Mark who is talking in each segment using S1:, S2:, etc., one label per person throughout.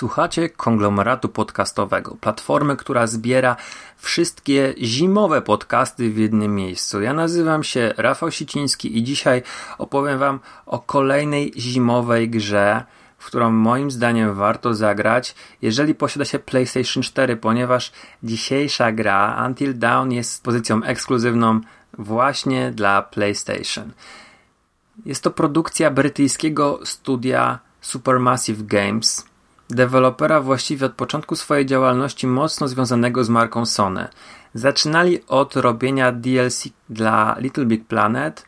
S1: Słuchacie konglomeratu podcastowego, platformy, która zbiera wszystkie zimowe podcasty w jednym miejscu. Ja nazywam się Rafał Siciński i dzisiaj opowiem Wam o kolejnej zimowej grze, w którą moim zdaniem warto zagrać, jeżeli posiada się PlayStation 4, ponieważ dzisiejsza gra Until Dawn jest pozycją ekskluzywną właśnie dla PlayStation. Jest to produkcja brytyjskiego studia Supermassive Games, dewelopera właściwie od początku swojej działalności mocno związanego z marką Sony. Zaczynali od robienia DLC dla Little Big Planet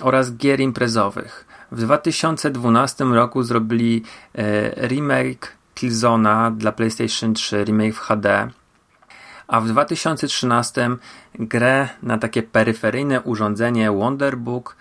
S1: oraz gier imprezowych. W 2012 roku zrobili e, remake Killzona dla PlayStation 3, remake w HD, a w 2013 grę na takie peryferyjne urządzenie Wonderbook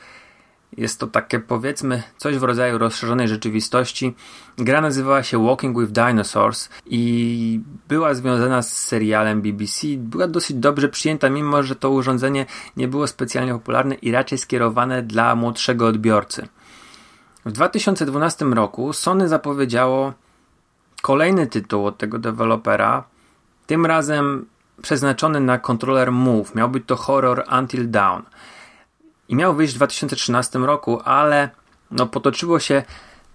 S1: jest to takie powiedzmy coś w rodzaju rozszerzonej rzeczywistości. Gra nazywała się Walking with Dinosaurs i była związana z serialem BBC. Była dosyć dobrze przyjęta, mimo że to urządzenie nie było specjalnie popularne i raczej skierowane dla młodszego odbiorcy. W 2012 roku Sony zapowiedziało kolejny tytuł od tego dewelopera, tym razem przeznaczony na kontroler Move. Miał być to horror Until Dawn i miał wyjść w 2013 roku, ale no potoczyło się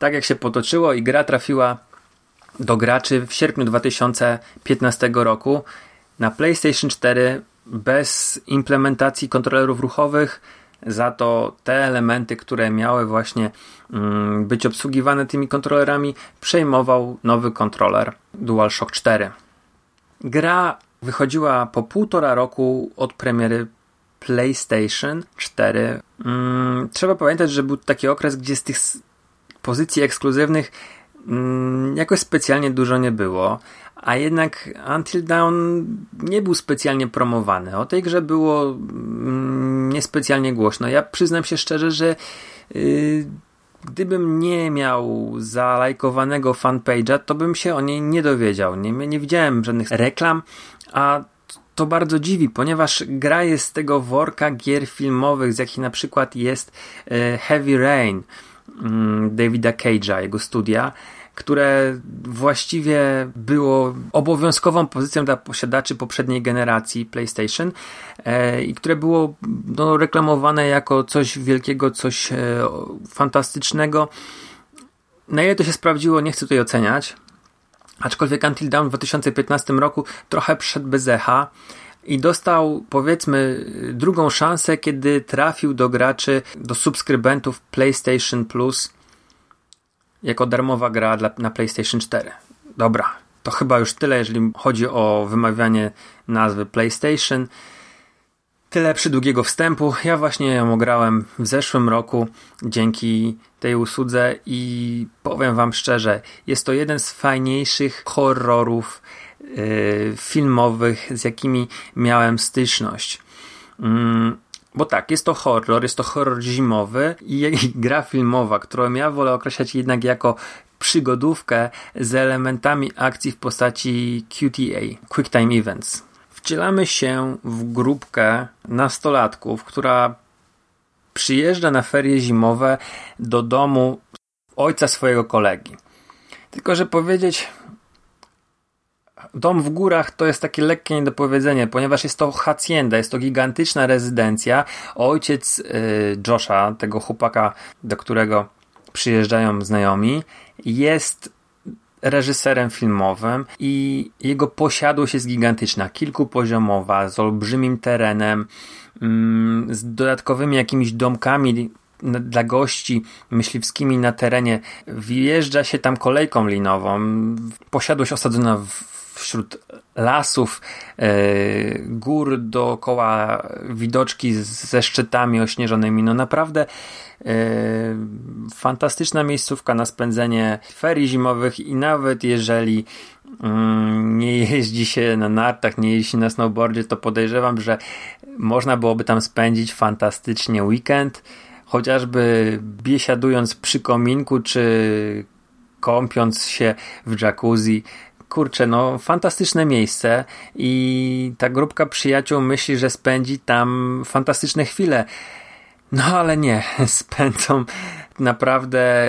S1: tak jak się potoczyło i gra trafiła do graczy w sierpniu 2015 roku na PlayStation 4 bez implementacji kontrolerów ruchowych. Za to te elementy, które miały właśnie mm, być obsługiwane tymi kontrolerami, przejmował nowy kontroler DualShock 4. Gra wychodziła po półtora roku od premiery PlayStation 4. Mm, trzeba pamiętać, że był taki okres, gdzie z tych pozycji ekskluzywnych mm, jakoś specjalnie dużo nie było, a jednak Until Dawn nie był specjalnie promowany. O tej grze było mm, niespecjalnie głośno. Ja przyznam się szczerze, że yy, gdybym nie miał zalajkowanego fanpage'a, to bym się o niej nie dowiedział. Nie, nie widziałem żadnych reklam, a to bardzo dziwi, ponieważ gra jest z tego worka gier filmowych, z jakich na przykład jest e, Heavy Rain mm, Davida Cage'a, jego studia, które właściwie było obowiązkową pozycją dla posiadaczy poprzedniej generacji PlayStation e, i które było no, reklamowane jako coś wielkiego, coś e, fantastycznego. Na ile to się sprawdziło, nie chcę tutaj oceniać, Aczkolwiek Until Dawn w 2015 roku trochę przed bez i dostał powiedzmy drugą szansę, kiedy trafił do graczy, do subskrybentów PlayStation Plus jako darmowa gra dla, na PlayStation 4. Dobra, to chyba już tyle, jeżeli chodzi o wymawianie nazwy PlayStation. Tyle przydługiego wstępu. Ja właśnie ją ograłem w zeszłym roku dzięki tej usłudze i powiem Wam szczerze, jest to jeden z fajniejszych horrorów yy, filmowych, z jakimi miałem styczność. Yy, bo tak, jest to horror, jest to horror zimowy i gra filmowa, którą ja wolę określać jednak jako przygodówkę z elementami akcji w postaci QTA, Quick Time Events. Wcielamy się w grupkę nastolatków, która przyjeżdża na ferie zimowe do domu ojca swojego kolegi. Tylko, że powiedzieć dom w górach to jest takie lekkie niedopowiedzenie, ponieważ jest to hacienda, jest to gigantyczna rezydencja. Ojciec y, Josha, tego chłopaka, do którego przyjeżdżają znajomi, jest reżyserem filmowym i jego posiadłość jest gigantyczna, kilkupoziomowa, z olbrzymim terenem, mm, z dodatkowymi jakimiś domkami dla gości myśliwskimi na terenie. Wjeżdża się tam kolejką linową, posiadłość osadzona wśród lasów, e, gór dookoła, widoczki ze szczytami ośnieżonymi. No naprawdę e, fantastyczna miejscówka na spędzenie ferii zimowych i nawet jeżeli mm, nie jeździ się na nartach, nie jeździ na snowboardzie, to podejrzewam, że można byłoby tam spędzić fantastycznie weekend, chociażby biesiadując przy kominku, czy kąpiąc się w jacuzzi. Kurczę, no fantastyczne miejsce i ta grupka przyjaciół myśli, że spędzi tam fantastyczne chwile. No ale nie, spędzą naprawdę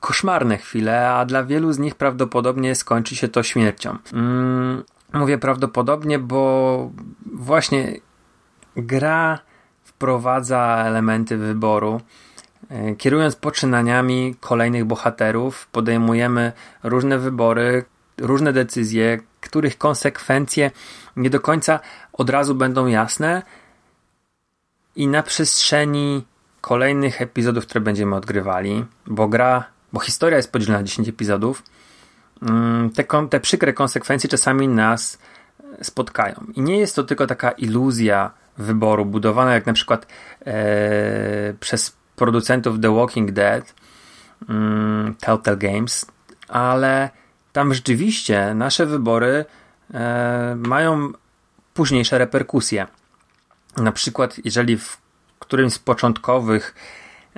S1: koszmarne chwile, a dla wielu z nich prawdopodobnie skończy się to śmiercią. Mm, mówię prawdopodobnie, bo właśnie gra wprowadza elementy wyboru. E, kierując poczynaniami kolejnych bohaterów, podejmujemy różne wybory, różne decyzje, których konsekwencje nie do końca od razu będą jasne, i na przestrzeni kolejnych epizodów, które będziemy odgrywali, bo gra, bo historia jest podzielona na 10 epizodów, mm, te, te przykre konsekwencje czasami nas spotkają. I nie jest to tylko taka iluzja wyboru, budowana jak na przykład e, przez producentów The Walking Dead, mm, Telltale Games, ale tam rzeczywiście nasze wybory e, mają późniejsze reperkusje. Na przykład, jeżeli w którymś z początkowych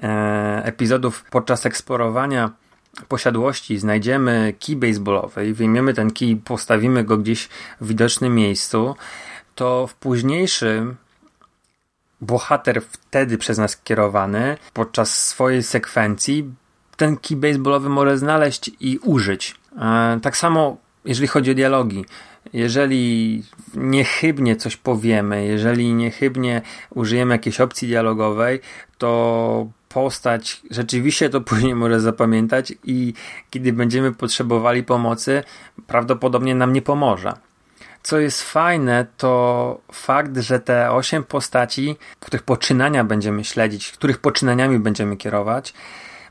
S1: e, epizodów podczas eksplorowania posiadłości znajdziemy kij baseballowy i wyjmiemy ten kij, postawimy go gdzieś w widocznym miejscu, to w późniejszym bohater wtedy przez nas kierowany podczas swojej sekwencji ten kij baseballowy może znaleźć i użyć. E, tak samo jeżeli chodzi o dialogi. Jeżeli niechybnie coś powiemy, jeżeli niechybnie użyjemy jakiejś opcji dialogowej, to postać rzeczywiście to później może zapamiętać i kiedy będziemy potrzebowali pomocy, prawdopodobnie nam nie pomoże. Co jest fajne, to fakt, że te osiem postaci, których poczynania będziemy śledzić, których poczynaniami będziemy kierować,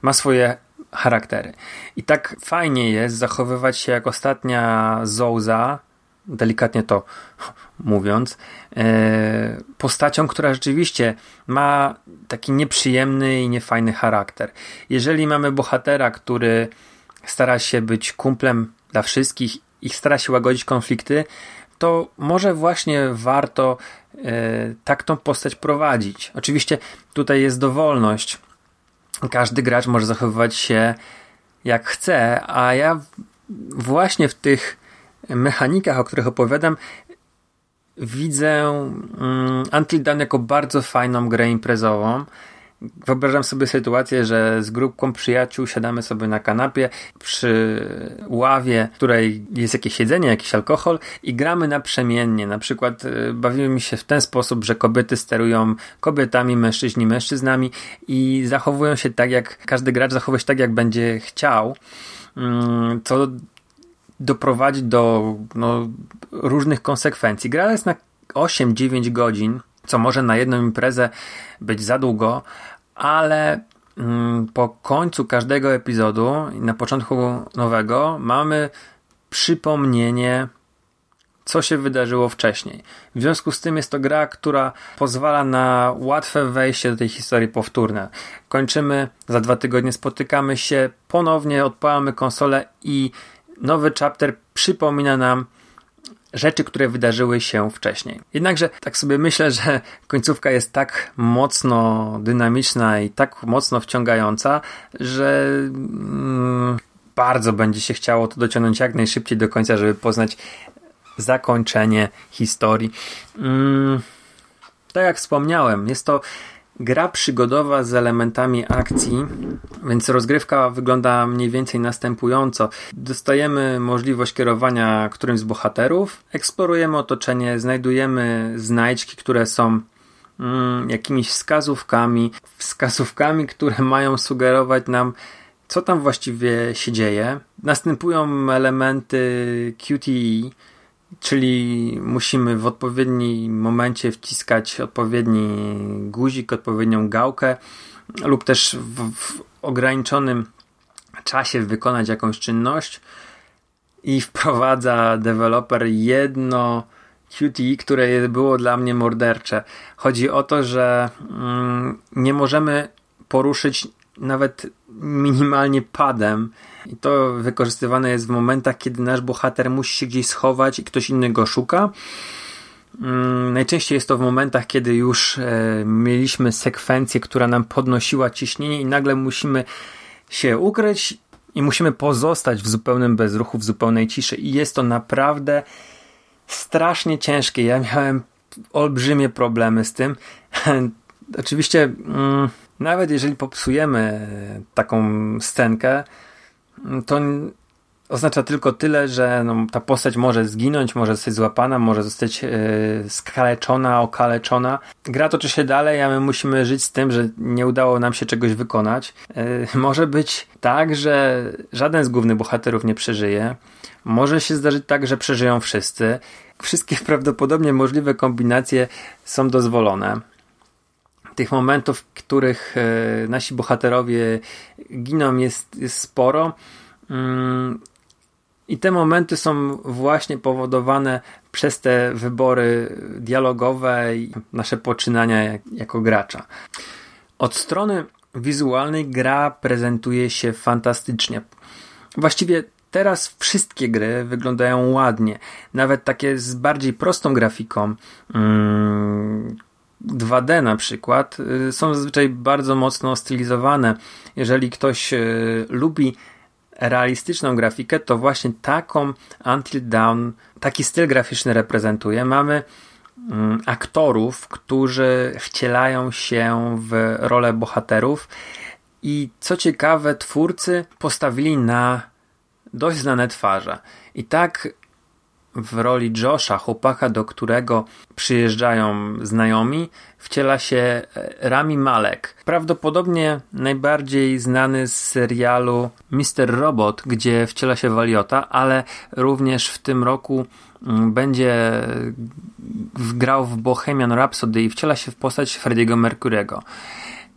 S1: ma swoje charaktery. I tak fajnie jest zachowywać się jak ostatnia Zouza, delikatnie to mówiąc, e, postacią, która rzeczywiście ma taki nieprzyjemny i niefajny charakter. Jeżeli mamy bohatera, który stara się być kumplem dla wszystkich i stara się łagodzić konflikty, to może właśnie warto e, tak tą postać prowadzić. Oczywiście tutaj jest dowolność. Każdy gracz może zachowywać się jak chce, a ja właśnie w tych mechanikach, o których opowiadam, widzę um, Until Dawn jako bardzo fajną grę imprezową, Wyobrażam sobie sytuację, że z grupką przyjaciół siadamy sobie na kanapie przy ławie, w której jest jakieś jedzenie, jakiś alkohol i gramy naprzemiennie. Na przykład y, bawimy się w ten sposób, że kobiety sterują kobietami, mężczyźni mężczyznami i zachowują się tak, jak każdy gracz zachowuje się tak, jak będzie chciał. To mm, doprowadzi do no, różnych konsekwencji. Gra jest na 8-9 godzin, co może na jedną imprezę być za długo, ale mm, po końcu każdego epizodu i na początku nowego mamy przypomnienie, co się wydarzyło wcześniej. W związku z tym jest to gra, która pozwala na łatwe wejście do tej historii powtórne. Kończymy, za dwa tygodnie spotykamy się, ponownie odpalamy konsolę i nowy chapter przypomina nam, rzeczy, które wydarzyły się wcześniej. Jednakże tak sobie myślę, że końcówka jest tak mocno dynamiczna i tak mocno wciągająca, że mm, bardzo będzie się chciało to dociągnąć jak najszybciej do końca, żeby poznać zakończenie historii. Mm, tak jak wspomniałem, jest to Gra przygodowa z elementami akcji, więc rozgrywka wygląda mniej więcej następująco. Dostajemy możliwość kierowania którymś z bohaterów, eksplorujemy otoczenie, znajdujemy znajdźki, które są mm, jakimiś wskazówkami, wskazówkami, które mają sugerować nam, co tam właściwie się dzieje. Następują elementy QTE, Czyli musimy w odpowiednim momencie wciskać odpowiedni guzik, odpowiednią gałkę, lub też w, w ograniczonym czasie wykonać jakąś czynność. i wprowadza deweloper jedno QTE, które było dla mnie mordercze. Chodzi o to, że mm, nie możemy poruszyć nawet minimalnie padem. I to wykorzystywane jest w momentach, kiedy nasz bohater musi się gdzieś schować i ktoś inny go szuka. Mm, najczęściej jest to w momentach, kiedy już e, mieliśmy sekwencję, która nam podnosiła ciśnienie i nagle musimy się ukryć i musimy pozostać w zupełnym bezruchu, w zupełnej ciszy. I jest to naprawdę strasznie ciężkie. Ja miałem olbrzymie problemy z tym. Oczywiście, mm, nawet jeżeli popsujemy taką scenkę, to oznacza tylko tyle, że no, ta postać może zginąć, może zostać złapana, może zostać yy, skaleczona, okaleczona. Gra toczy się dalej, a my musimy żyć z tym, że nie udało nam się czegoś wykonać. Yy, może być tak, że żaden z głównych bohaterów nie przeżyje. Może się zdarzyć tak, że przeżyją wszyscy. Wszystkie prawdopodobnie możliwe kombinacje są dozwolone. Tych momentów, w których yy, nasi bohaterowie giną, jest, jest sporo. Mm, i te momenty są właśnie powodowane przez te wybory dialogowe i nasze poczynania jak, jako gracza. Od strony wizualnej gra prezentuje się fantastycznie. Właściwie teraz wszystkie gry wyglądają ładnie. Nawet takie z bardziej prostą grafiką. 2D mm, na przykład y, są zazwyczaj bardzo mocno stylizowane. Jeżeli ktoś y, lubi realistyczną grafikę, to właśnie taką Until Dawn, taki styl graficzny reprezentuje. Mamy mm, aktorów, którzy wcielają się w rolę bohaterów i co ciekawe, twórcy postawili na dość znane twarze. I tak w roli Josha, chłopaka, do którego przyjeżdżają znajomi, wciela się e, Rami Malek. Prawdopodobnie najbardziej znany z serialu Mr. Robot, gdzie wciela się Waliota, ale również w tym roku mm, będzie grał w Bohemian Rhapsody i wciela się w postać Freddie'ego Mercury'ego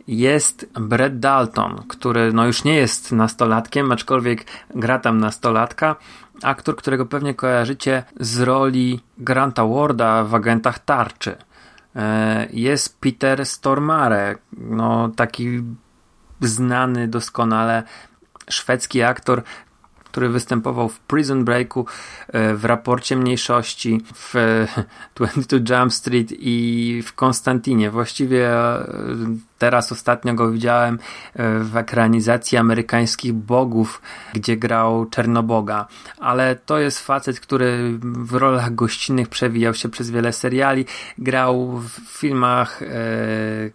S1: jest Brett Dalton, który no już nie jest nastolatkiem, aczkolwiek gra tam nastolatka. Aktor, którego pewnie kojarzycie z roli Granta Warda w Agentach Tarczy. E, jest Peter Stormare, no taki znany doskonale szwedzki aktor, który występował w Prison Breaku, e, w Raporcie Mniejszości, w 22 Jump Street i w Konstantinie. Właściwie e, teraz ostatnio go widziałem e, w ekranizacji amerykańskich bogów, gdzie grał Czernoboga. Ale to jest facet, który w rolach gościnnych przewijał się przez wiele seriali. Grał w filmach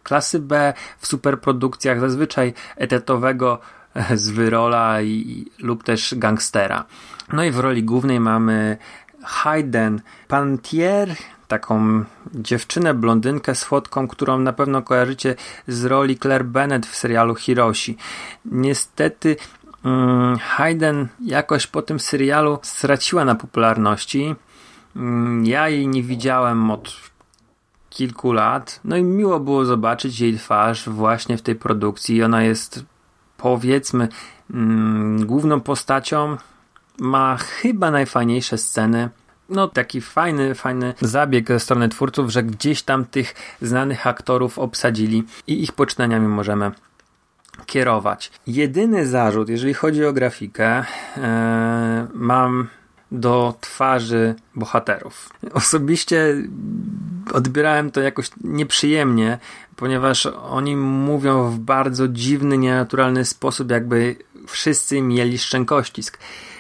S1: klasy B, w superprodukcjach zazwyczaj etatowego z wyrola i, lub też gangstera. No i w roli głównej mamy Hayden Pantier, taką dziewczynę, blondynkę z fotką, którą na pewno kojarzycie z roli Claire Bennett w serialu Hiroshi. Niestety um, Hayden jakoś po tym serialu straciła na popularności. Um, ja jej nie widziałem od kilku lat. No i miło było zobaczyć jej twarz właśnie w tej produkcji. Ona jest powiedzmy mm, główną postacią ma chyba najfajniejsze sceny. No, taki fajny, fajny zabieg ze strony twórców, że gdzieś tam tych znanych aktorów obsadzili i ich poczynaniami możemy kierować. Jedyny zarzut, jeżeli chodzi o grafikę, e, mam do twarzy bohaterów. Osobiście odbierałem to jakoś nieprzyjemnie, ponieważ oni mówią w bardzo dziwny, nienaturalny sposób, jakby wszyscy mieli szczękościsk.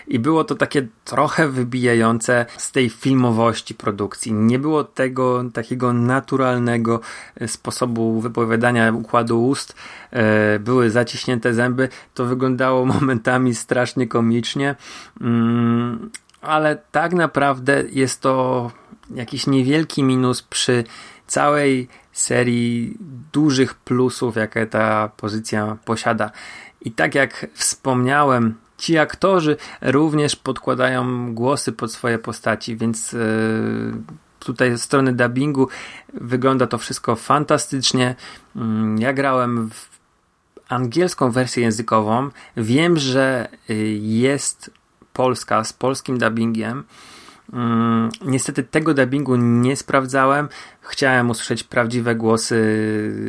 S1: I było to takie trochę wybijające z tej filmowości produkcji. Nie było tego takiego naturalnego sposobu wypowiadania układu ust. E, były zaciśnięte zęby. To wyglądało momentami strasznie komicznie. Mm, ale tak naprawdę jest to jakiś niewielki minus przy całej serii dużych plusów, jakie ta pozycja posiada. I tak jak wspomniałem, ci aktorzy również podkładają głosy pod swoje postaci, więc yy, tutaj ze strony dubbingu wygląda to wszystko fantastycznie. Yy, ja grałem w angielską wersję językową. Wiem, że yy, jest polska z polskim dubbingiem. Mm, niestety tego dubbingu nie sprawdzałem. Chciałem usłyszeć prawdziwe głosy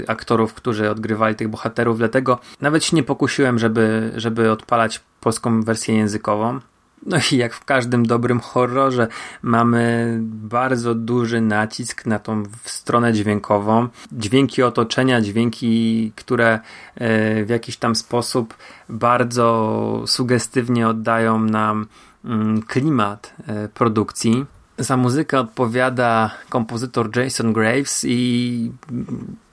S1: aktorów, którzy odgrywali tych bohaterów, dlatego nawet się nie pokusiłem, żeby, żeby odpalać polską wersję językową. No i jak w każdym dobrym horrorze mamy bardzo duży nacisk na tą stronę dźwiękową. Dźwięki otoczenia, dźwięki, które e, w jakiś tam sposób bardzo sugestywnie oddają nam mm, klimat e, produkcji. Za muzykę odpowiada kompozytor Jason Graves i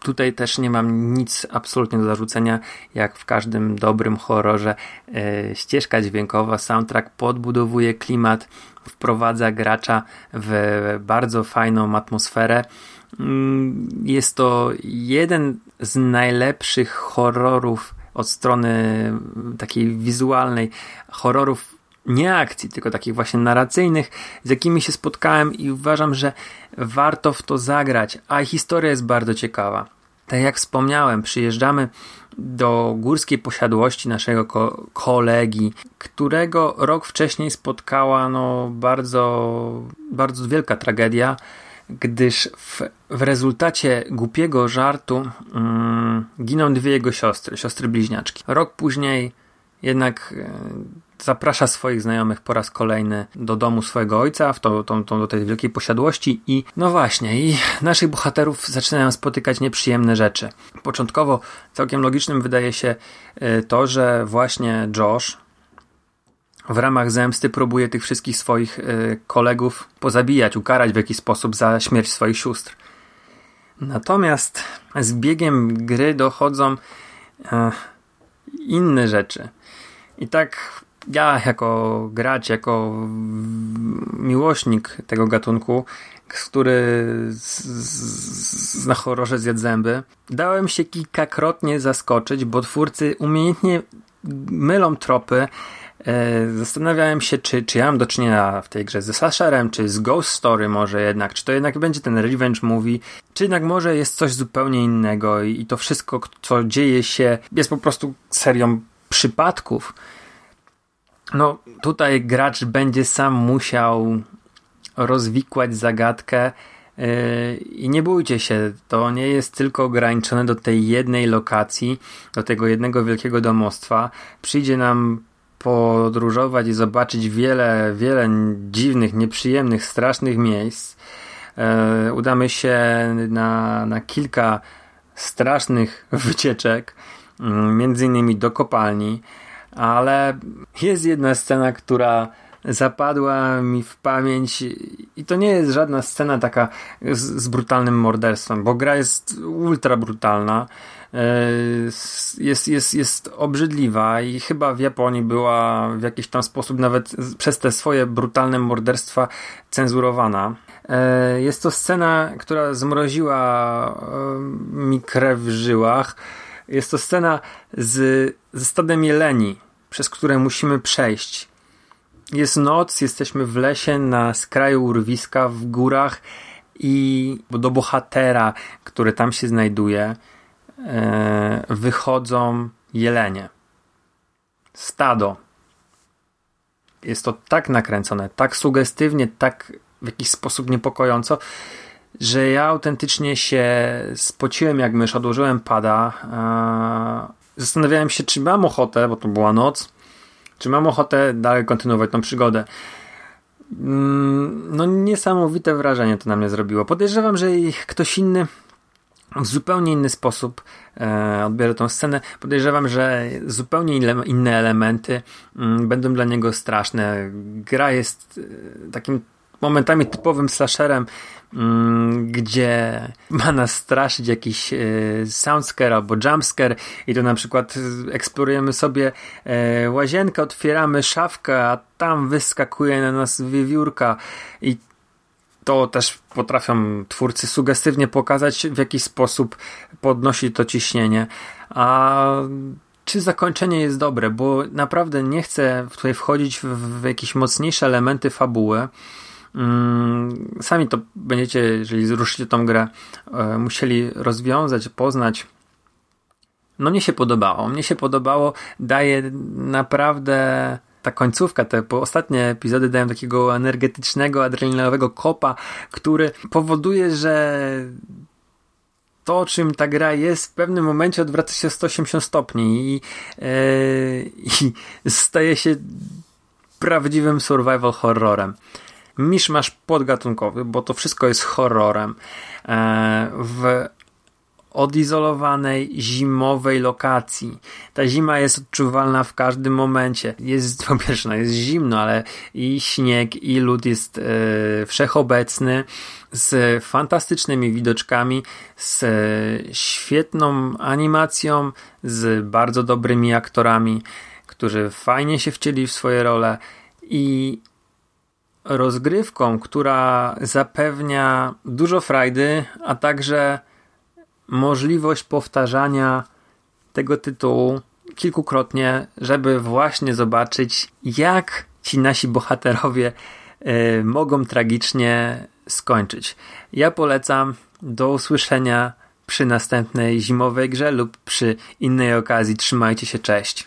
S1: tutaj też nie mam nic absolutnie do zarzucenia, jak w każdym dobrym horrorze. E, ścieżka dźwiękowa, soundtrack podbudowuje klimat, wprowadza gracza w bardzo fajną atmosferę. Mm, jest to jeden z najlepszych horrorów od strony takiej wizualnej, horrorów nie akcji, tylko takich właśnie narracyjnych, z jakimi się spotkałem i uważam, że warto w to zagrać, a historia jest bardzo ciekawa. Tak jak wspomniałem, przyjeżdżamy do górskiej posiadłości naszego ko kolegi, którego rok wcześniej spotkała no, bardzo, bardzo wielka tragedia, gdyż w, w rezultacie głupiego żartu mm, giną dwie jego siostry, siostry bliźniaczki. Rok później jednak e, zaprasza swoich znajomych po raz kolejny do domu swojego ojca, w to, to, to, do tej wielkiej posiadłości i no właśnie, i naszych bohaterów zaczynają spotykać nieprzyjemne rzeczy. Początkowo całkiem logicznym wydaje się e, to, że właśnie Josh w ramach zemsty próbuje tych wszystkich swoich e, kolegów pozabijać, ukarać w jakiś sposób za śmierć swoich sióstr. Natomiast z biegiem gry dochodzą e, inne rzeczy. I tak ja jako gracz, jako miłośnik tego gatunku, który z, na horrorze zjadł zęby, dałem się kilkakrotnie zaskoczyć, bo twórcy umiejętnie mylą tropy. E, zastanawiałem się, czy, czy ja mam do czynienia w tej grze ze slasherem, czy z Ghost Story może jednak, czy to jednak będzie ten revenge movie, czy jednak może jest coś zupełnie innego i, i to wszystko, co dzieje się, jest po prostu serią przypadków no, tutaj gracz będzie sam musiał rozwikłać zagadkę. Yy, I nie bójcie się, to nie jest tylko ograniczone do tej jednej lokacji, do tego jednego wielkiego domostwa. Przyjdzie nam podróżować i zobaczyć wiele, wiele dziwnych, nieprzyjemnych, strasznych miejsc. Yy, udamy się na, na kilka strasznych wycieczek, yy, między innymi do kopalni ale jest jedna scena, która zapadła mi w pamięć i to nie jest żadna scena taka z, z brutalnym morderstwem, bo gra jest ultra brutalna e, jest, jest, jest obrzydliwa i chyba w Japonii była w jakiś tam sposób nawet przez te swoje brutalne morderstwa cenzurowana. E, jest to scena, która zmroziła e, mi krew w żyłach. Jest to scena z, ze stadem jeleni przez które musimy przejść. Jest noc, jesteśmy w lesie na skraju urwiska w górach i do bohatera, który tam się znajduje, e, wychodzą jelenie. Stado. Jest to tak nakręcone, tak sugestywnie, tak w jakiś sposób niepokojąco, że ja autentycznie się spociłem jak mysz, odłożyłem pada, zastanawiałem się, czy mam ochotę, bo to była noc, czy mam ochotę dalej kontynuować tą przygodę. Mm, no, niesamowite wrażenie to na mnie zrobiło. Podejrzewam, że ktoś inny w zupełnie inny sposób e, tą scenę. Podejrzewam, że zupełnie inne elementy mm, będą dla niego straszne. Gra jest e, takim momentami typowym slasherem, mm, gdzie ma nas straszyć jakiś e, soundscare albo jumpscare i to na przykład eksplorujemy sobie e, łazienkę, otwieramy szafkę, a tam wyskakuje na nas wiewiórka i to też potrafią twórcy sugestywnie pokazać, w jaki sposób podnosi to ciśnienie. A czy zakończenie jest dobre, bo naprawdę nie chcę tutaj wchodzić w, w jakieś mocniejsze elementy fabuły. Mm, sami to będziecie, jeżeli zruszycie tą grę, e, musieli rozwiązać, poznać. No mnie się podobało. Mnie się podobało. Daje naprawdę ta końcówka, te ostatnie epizody dają takiego energetycznego, adrenalinowego kopa, który powoduje, że to, czym ta gra jest, w pewnym momencie odwraca się 180 stopni i, yy, i staje się prawdziwym survival horrorem. Misz masz podgatunkowy, bo to wszystko jest horrorem. E, w odizolowanej, zimowej lokacji. Ta zima jest odczuwalna w każdym momencie. Jest, po pierwsze, no jest zimno, ale i śnieg, i lód jest e, wszechobecny, z fantastycznymi widoczkami, z świetną animacją, z bardzo dobrymi aktorami, którzy fajnie się wcieli w swoje role i rozgrywką, która zapewnia dużo frajdy, a także możliwość powtarzania tego tytułu kilkukrotnie, żeby właśnie zobaczyć, jak ci nasi bohaterowie y, mogą tragicznie skończyć. Ja polecam do usłyszenia przy następnej zimowej grze lub przy innej okazji. Trzymajcie się, cześć.